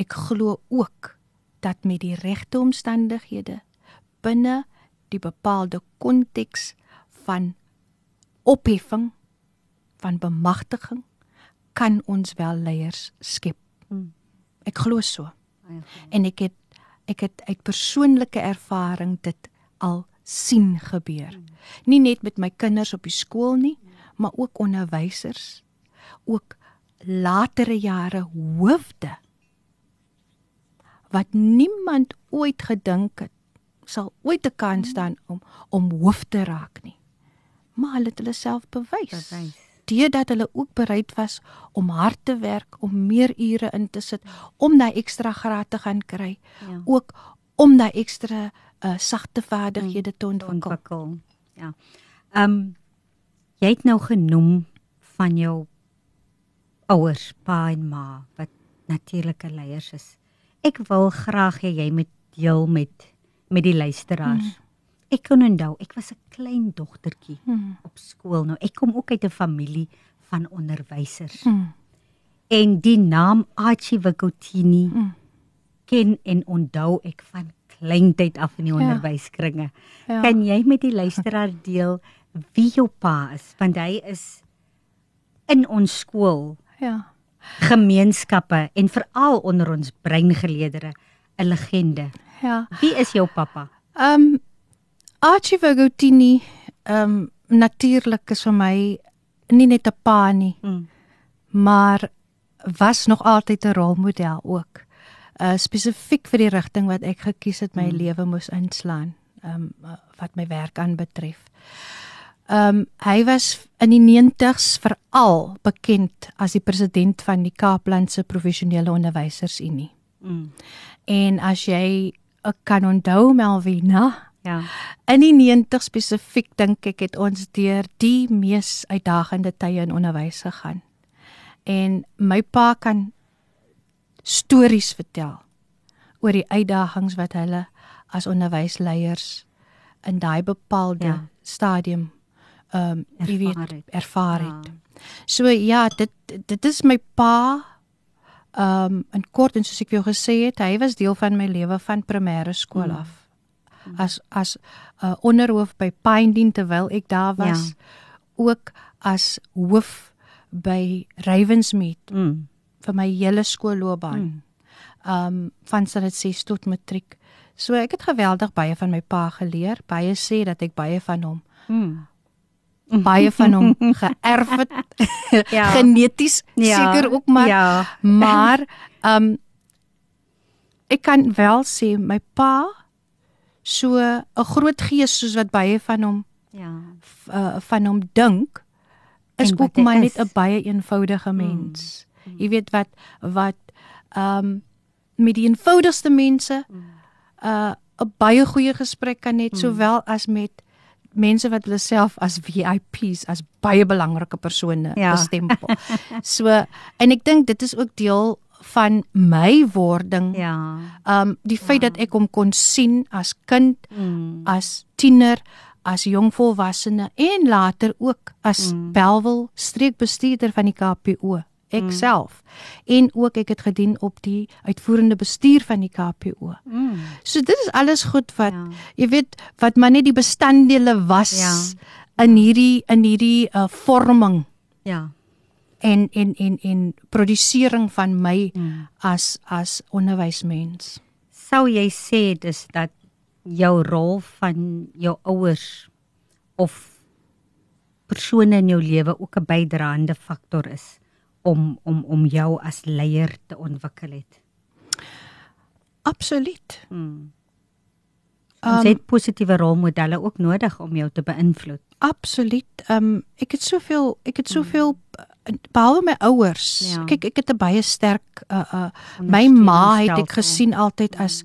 ek glo ook dat met die regte omstandighede binne die bepaalde konteks van opheffing van bemagtiging kan ons wel leiers skep. Hmm. Ek glo so. En ek het ek het uit persoonlike ervaring dit al sien gebeur. Hmm. Nie net met my kinders op die skool nie, maar ook onderwysers, ook latere jare hoofde wat niemand ooit gedink het sal ooit 'n kans staan om om hoof te raak nie. Maar hulle het hulle self bewys. Bewys. Deurdat hulle ook bereid was om hard te werk, om meer ure in te sit, om daai ekstra graad te gaan kry, ja. ook om daai ekstra uh, sagte vaardighede te ontwikkel. ontwikkel. Ja. Ehm um, jy het nou genoem van jou ouers, pa en ma wat natuurlike leiers is. Ek wil graag hê jy moet deel met met die luisteraars. Hmm. Ek kon onthou, ek was 'n klein dogtertjie hmm. op skool. Nou ek kom ook uit 'n familie van onderwysers. Hmm. En die naam Archie Vakotini hmm. ken en onthou ek van kleintyd af in die ja. onderwyskringe. Ja. Kan jy met die luisteraar <laughs> deel wie jou pa is? Want hy is in ons skool. Ja gemeenskappe en veral onder ons breingeleerdere 'n legende. Ja. Wie is jou pappa? Ehm um, Archie Vagotini ehm um, natuurlik is vir my nie net 'n pa nie. Mm. Maar was nog altyd 'n rolmodel ook. Uh spesifiek vir die rigting wat ek gekies het my mm. lewe moes inslaan. Ehm um, wat my werk aanbetref. Ehm um, hy was in die 90s veral bekend as die president van die Kaaplandse Professionele Onderwysersunie. Mm. En as jy kan onthou Melvina, ja. In die 90s spesifiek dink ek het ons deur die mees uitdagende tye in onderwys gegaan. En my pa kan stories vertel oor die uitdagings wat hulle as onderwysleiers in daai bepaalde ja. stadium ehm um, jy weet ervaar het. Ja. So ja, dit dit is my pa ehm um, in kort en soos ek jou gesê het, hy was deel van my lewe van primêre skool mm. af. As as 'n uh, onderhoof by Pinedin terwyl ek daar was, ja. ook as hoof by Ravensmead mm. vir my hele skoolloopbaan. Mm. Ehm um, van standaard 6 tot matriek. So ek het geweldig baie van my pa geleer. Baie sê dat ek baie van hom mm baie van hom <laughs> geërf het. <laughs> ja. Geneties ja. seker ook maar. Ja. Maar ehm um, ek kan wel sê my pa so 'n groot gees soos wat baie van hom ja uh, van hom dink is ook maar net 'n baie eenvoudige mens. Mm. Jy weet wat wat ehm um, met die eenvoudigste mense mm. uh 'n baie goeie gesprek kan net mm. sowel as met mense wat hulle self as VIPs as baie belangrike persone ja. bestempel. so en ek dink dit is ook deel van my wording. Ja. Um die feit ja. dat ek hom kon sien as kind, mm. as tiener, as jong volwassene en later ook as mm. Belwel streekbestuurder van die KPO ek mm. self en ook ek het gedien op die uitvoerende bestuur van die KPO. Mm. So dit is alles goed wat ja. jy weet wat maar net die bestanddele was ja. in hierdie in hierdie uh, vorming Ja. en en en en produsering van my Mm. as as onderwysmens. Sou jy sê dis dat jou rol van jou ouers of persone in jou lewe ook 'n bydraende faktor is om om om jou as leier te ontwikkel het? Absoluut. Mm. Um, Ons het positiewe rolmodelle ook nodig om jou te beïnvloed. Absoluut. Ehm um, ek het soveel ek het soveel uh, behalwe my ouers. Ja. Kyk, ek het 'n baie sterk uh uh my ma het ek gesien altyd as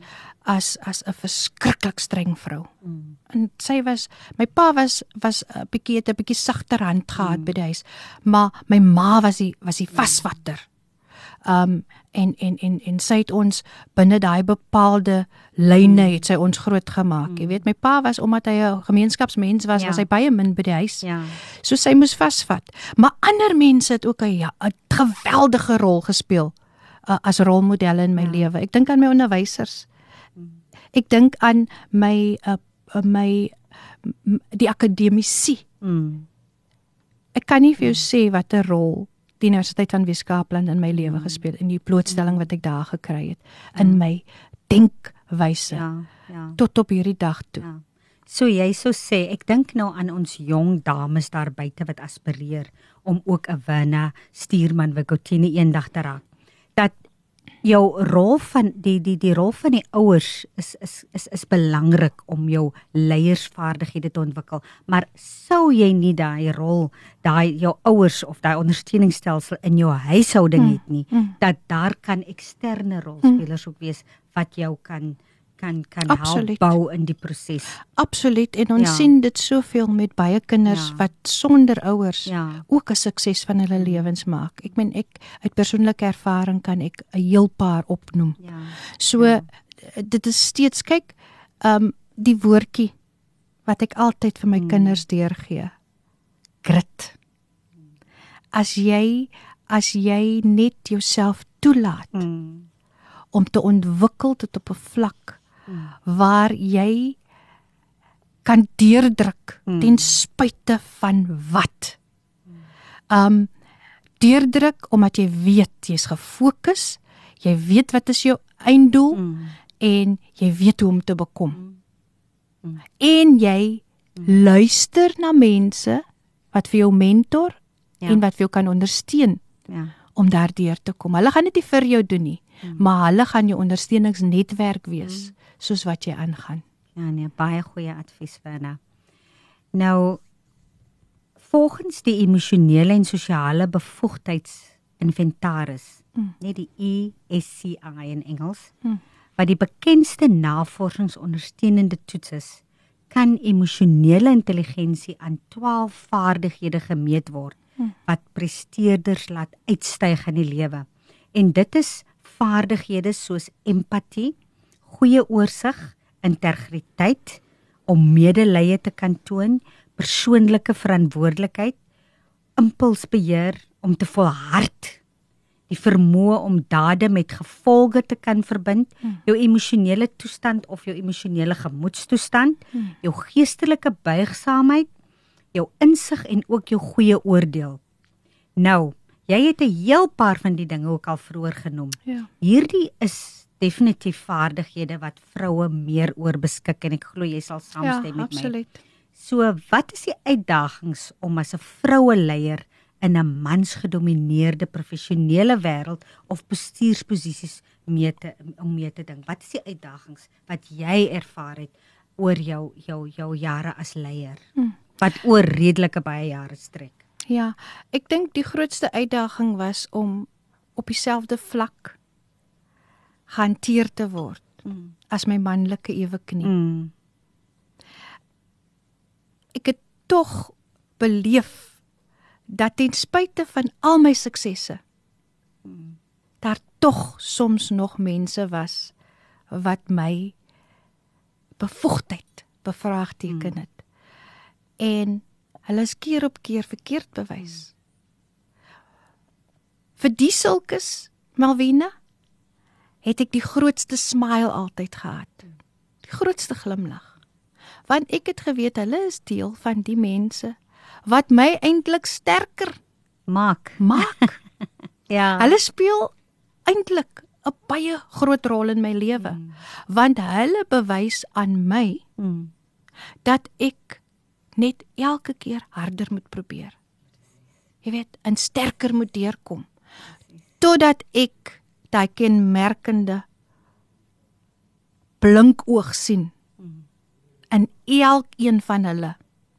as as 'n verskriklik streng vrou. Mm. En sy was my pa was was 'n bietjie het 'n bietjie sagter hand gehad Mm. by die huis, maar my ma was die was die vasvatter. Um en en en en sy het ons binne daai bepaalde lyne Mm. het sy ons groot gemaak. Jy weet my pa was omdat hy 'n gemeenskapsmens was, Ja. was hy baie min by die huis. Ja. So sy moes vasvat. Maar ander mense het ook 'n ja, 'n geweldige rol gespeel uh, as rolmodelle in my Ja. lewe. Ek dink aan my onderwysers. Ek dink aan my uh, uh, my die akademici. Mm. Ek kan nie vir jou sê watter rol die Universiteit van Weskaapland in my lewe gespeel het in die blootstelling wat ek daar gekry het in my denkwyse Ja. Ja. tot op hierdie dag toe. Ja. So jy sou sê, ek dink nou aan ons jong dames daar buite wat aspireer om ook 'n Wena stuurman Wikotini eendag te raak. Jou rol van die die die rol van die ouers is is is is belangrik om jou leiersvaardighede te ontwikkel. Maar sou jy nie daai rol, daai jou ouers of daai ondersteuningsstelsel in jou huishouding Mm, het nie, mm. dat daar kan eksterne rolspelers ook wees wat jou kan kan kan help Absoluut. bou in die proses. Absoluut en ons Ja. sien dit soveel met baie kinders Ja. wat sonder ouers Ja. ook 'n sukses van hulle lewens maak. Ek meen ek uit persoonlike ervaring kan ek 'n heel paar opnoem. Ja. So Ja. dit is steeds kyk um die woordjie wat ek altyd vir my Mm. kinders deurgee. Grit. As jy as jy net jouself toelaat Mm. om te ontwikkel tot op 'n vlak Mm. waar jy kan deurdruk Mm. ten spyte van wat. Um deurdruk omdat jy weet jy's gefokus, jy weet wat is jou einddoel Mm. en jy weet hoe om te bekom. Mm. Mm. En jy luister na mense wat vir jou mentor Ja. en wat vir jou kan ondersteun Ja. om daardeur te kom. Hulle gaan dit nie vir jou doen nie, Mm. maar hulle gaan jou ondersteuningsnetwerk wees soos wat jy aangaan. Ja, nee, baie goeie advies Werna. Nou volgens die emosionele en sosiale bevoegdheidsinventaris, Mm. net die ESCI in Engels, Mm. wat die bekendste navorsingsondersteunende toets is, kan emosionele intelligensie aan 12 vaardighede gemeet word Mm. wat presteerders laat uitstyg in die lewe. En dit is vaardighede soos empatie, goeie oorsig, integriteit, om medelee te kan toon, persoonlike verantwoordelikheid, impulsbeheer om te volhard, die vermoë om dade met gevolge te kan verbind, Hmm. jou emosionele toestand of jou emosionele gemoedstoestand, Hmm. jou geestelike buigsaamheid, jou insig en ook jou goeie oordeel. Nou, jy het 'n heel paar van die dinge ook al vroeër genoem. Ja. Hierdie is definitief vaardighede wat vroue meer oor beskik en ek glo jy sal Ja, saamstem met my. absoluut. So, wat is die uitdagings om as 'n vroue leier in 'n mansgedomeineerde professionele wêreld of bestuursposisies mee te om mee te dink? Wat is die uitdagings wat jy ervaar het oor jou jou jou jare as leier? Hmm. Wat oor redelike baie jare strek. Ja, ek dink die grootste uitdaging was om op dieselfde vlak gehanteer te word Mm. as my manlike eweknie. Mm. Ek het tog beleef dat ten spyte van al my suksesse Mm. daar tog soms nog mense was wat my bevoegdheid bevraagteken Mm. het. En hulle is keer op keer verkeerd bewys. Vir die sulkes, Malvina, het ek die grootste smile altyd gehad. Die grootste glimlag. Want ek het geweet hulle is deel van die mense wat my eintlik sterker Maak. maak. <laughs> Ja. Hulle speel eintlik 'n baie groot rol in my lewe. Mm. Want hulle bewys aan my Mm. dat ek net elke keer harder moet probeer. Jy weet, en sterker moet deurkom totdat ek daai kenmerkende blink oog sien in elkeen van hulle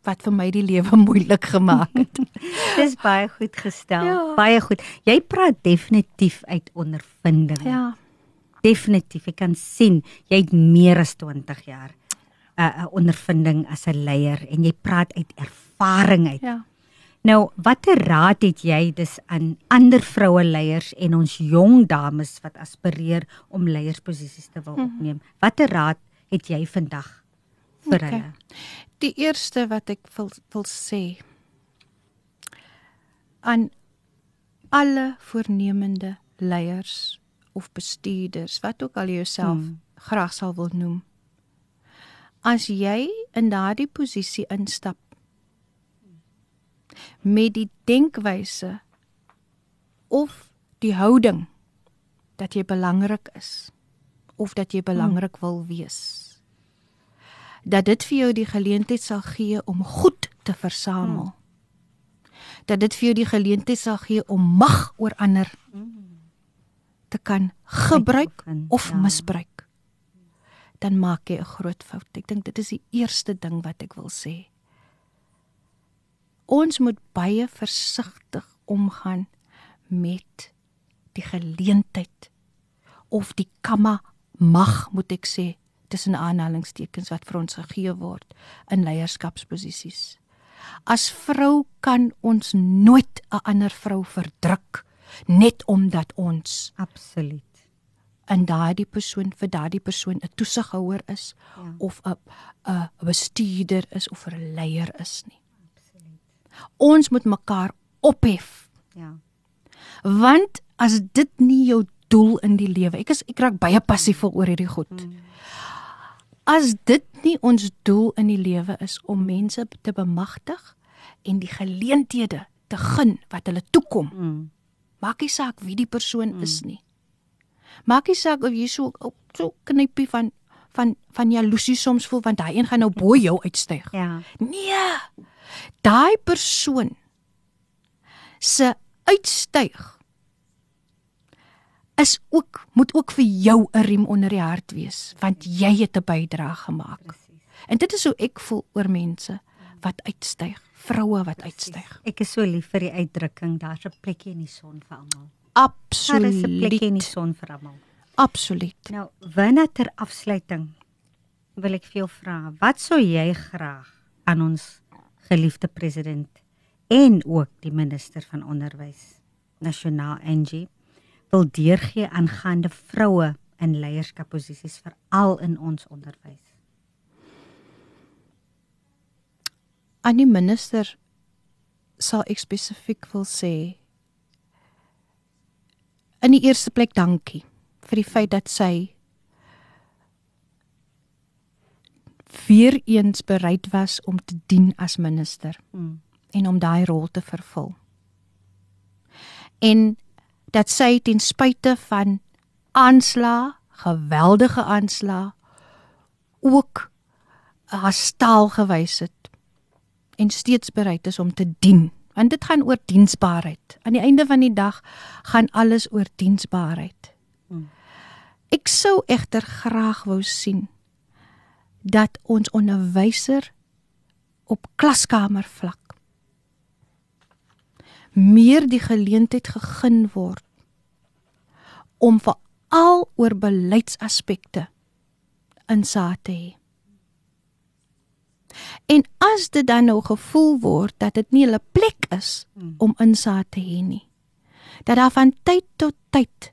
wat vir my die lewe <laughs> moeilik gemaak het. <laughs> Dis baie goed gestel. Ja. Baie goed. Jy praat definitief uit ondervinding. ja. Definitief. Ek kan sien jy het meer as 20 jaar 'n uh, 'n ondervinding as 'n leier en jy praat uit ervaring uit. Ja. Nou, watter raad het jy dus aan ander vroue leiers en ons jong dames wat aspireer om leiersposisies te wil Mhm. opneem? Watter raad het jy vandag vir Oké. hulle? Die eerste wat ek wil wil sê aan alle voornemende leiers of bestuurders, wat ook al jy jouself Hmm. hmm. graag sal wil noem. As jy in daardie posisie instap met die denkwyse of die houding dat jy belangrik is of dat jy belangrik hmm. wil wees dat dit vir jou die geleentheid sal gee om goed te versamel. Hmm. Dat dit vir jou die geleentheid sal gee om mag oor ander te kan gebruik of ja. misbruik. Dan maak jy 'n groot fout. Ek dink dit is die eerste ding wat ek wil sê. Ons moet baie versigtig omgaan met die geleentheid of die kamma mag moet ek sê tussen aanhalingstekens wat vir ons gegee word in leierskapsposisies. As vrou kan ons nooit 'n ander vrou verdruk net omdat ons Absoluut. in daardie persoon vir daardie persoon 'n toesighouer is Ja. of 'n 'n bestuurder is of 'n leier is nie. Ons moet mekaar ophef Ja. want as dit nie jou doel in die lewe ek is ek raak baie passievol oor hierdie goed. As dit nie ons doel in die lewe is om mense te bemagtig en die geleenthede te gun wat hulle toekom, Mm. maak nie saak wie die persoon mm. is nie. Maak nie saak of jy so oh, so knippie van van van jaloesie soms voel want daai een gaan nou bo jou uitstyg. Ja. Nee. Daai persoon se uitstyg is ook moet ook vir jou 'n riem onder die hart wees want jy het 'n bydrae gemaak. Presies. En dit is hoe ek voel oor mense wat uitstyg, vroue wat uitstyg. Ek is so lief vir die uitdrukking daar's 'n plekjie in die son vir almal. Daar is 'n plekjie in die Absoluut. son vir almal. Absoluut. Nou, wanneer ter afsluiting wil ek vir jou vra, wat sou jy graag aan ons geliefde president en ook die minister van onderwys, nasionaal Angie, wil deurgee aangaande vroue in leierskapposisies veral in ons onderwys? Aan die minister sal ek spesifiek wil sê in die eerste plek dankie vir die feit dat sy weer eens bereid was om te dien as minister Hmm. en om daai rol te vervul. En dat sy ten spyte van aanslae, geweldige aanslae ook haar staal gewys het en steeds bereid is om te dien. Want dit gaan oor diensbaarheid. Aan die einde van die dag gaan alles oor diensbaarheid. Hmm. Ek sou egter graag wou sien dat ons onderwyser op klaskamervlak meer die geleentheid gegee word om veral oor beleidsaspekte insaag te hê. En as dit dan nou gevoel word dat dit nie hulle plek is Hmm. om insaag te hê nie, dat daar van tyd tot tyd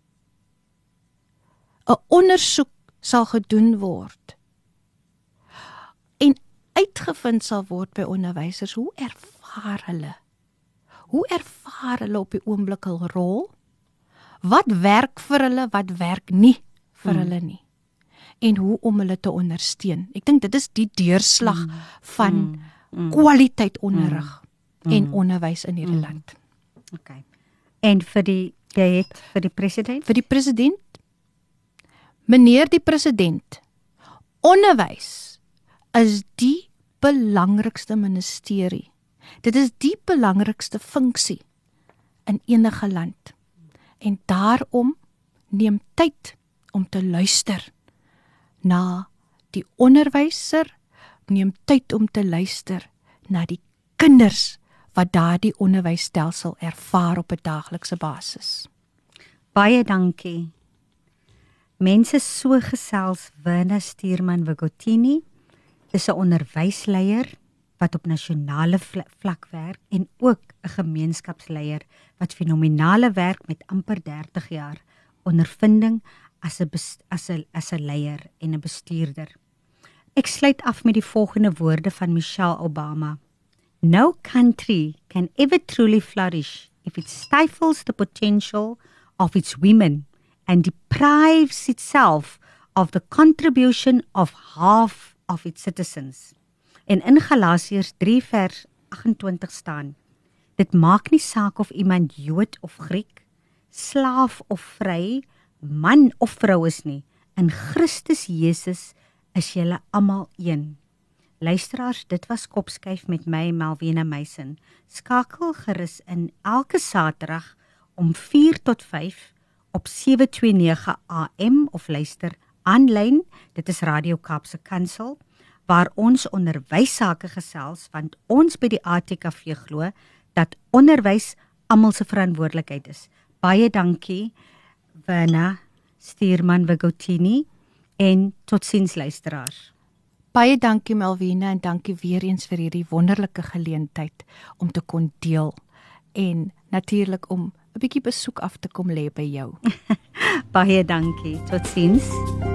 'n ondersoek sal gedoen word uitgevind sal word by onderwysers hoe ervaar hulle hoe ervaar hulle op die oomblik hul rol wat werk vir hulle wat werk nie vir Hmm. hmm. hulle nie en hoe om hulle te ondersteun. Ek dink dit is die deurslag Mm. van Mm. Mm. kwaliteit onderrig Mm. en onderwys in hierdie Mm. land. Okay. En vir die jy het vir die president? Vir die president Meneer die president, onderwys is die belangrikste ministerie. Dit is die belangrikste funksie in enige land. En daarom neem tyd om te luister na die onderwyser, neem tyd om te luister na die kinders wat daardie onderwysstelsel ervaar op 'n daaglikse basis. Baie dankie. Mense so gesels Werner Stuurman Wigotini. Dis 'n onderwysleier wat op nasionale vla- vlak werk en ook 'n gemeenskapsleier wat fenominale werk met amper 30 jaar ondervinding as 'n as 'n as 'n leier en 'n bestuurder. Ek sluit af met die volgende woorde van Michelle Obama. No country can ever truly flourish if it stifles the potential of its women and deprives itself of the contribution of half of its citizens. En in Galasiërs 3 vers 28 staan: Dit maak nie saak of iemand Jood of Griek, slaaf of vry, man of vrou is nie. In Christus Jesus is julle almal een. Luisteraars, dit was Kopskyf met my Malvena Meisen. Skakel gerus in elke Saterdag om 4 tot 5 op 729 AM of luister aanlyn. Dit is Radio Kaapse Kansel waar ons onderwys sake gesels want ons by die ATKV glo dat onderwys almal se verantwoordelikheid is. Baie dankie Werner Stuurman Wigotini en totsiens luisteraars. Baie dankie Melvina en dankie weer eens vir hierdie wonderlike geleentheid om te kon deel en natuurlik om 'n bietjie besoek af te kom lê by jou. <laughs> Baie dankie. Totsiens.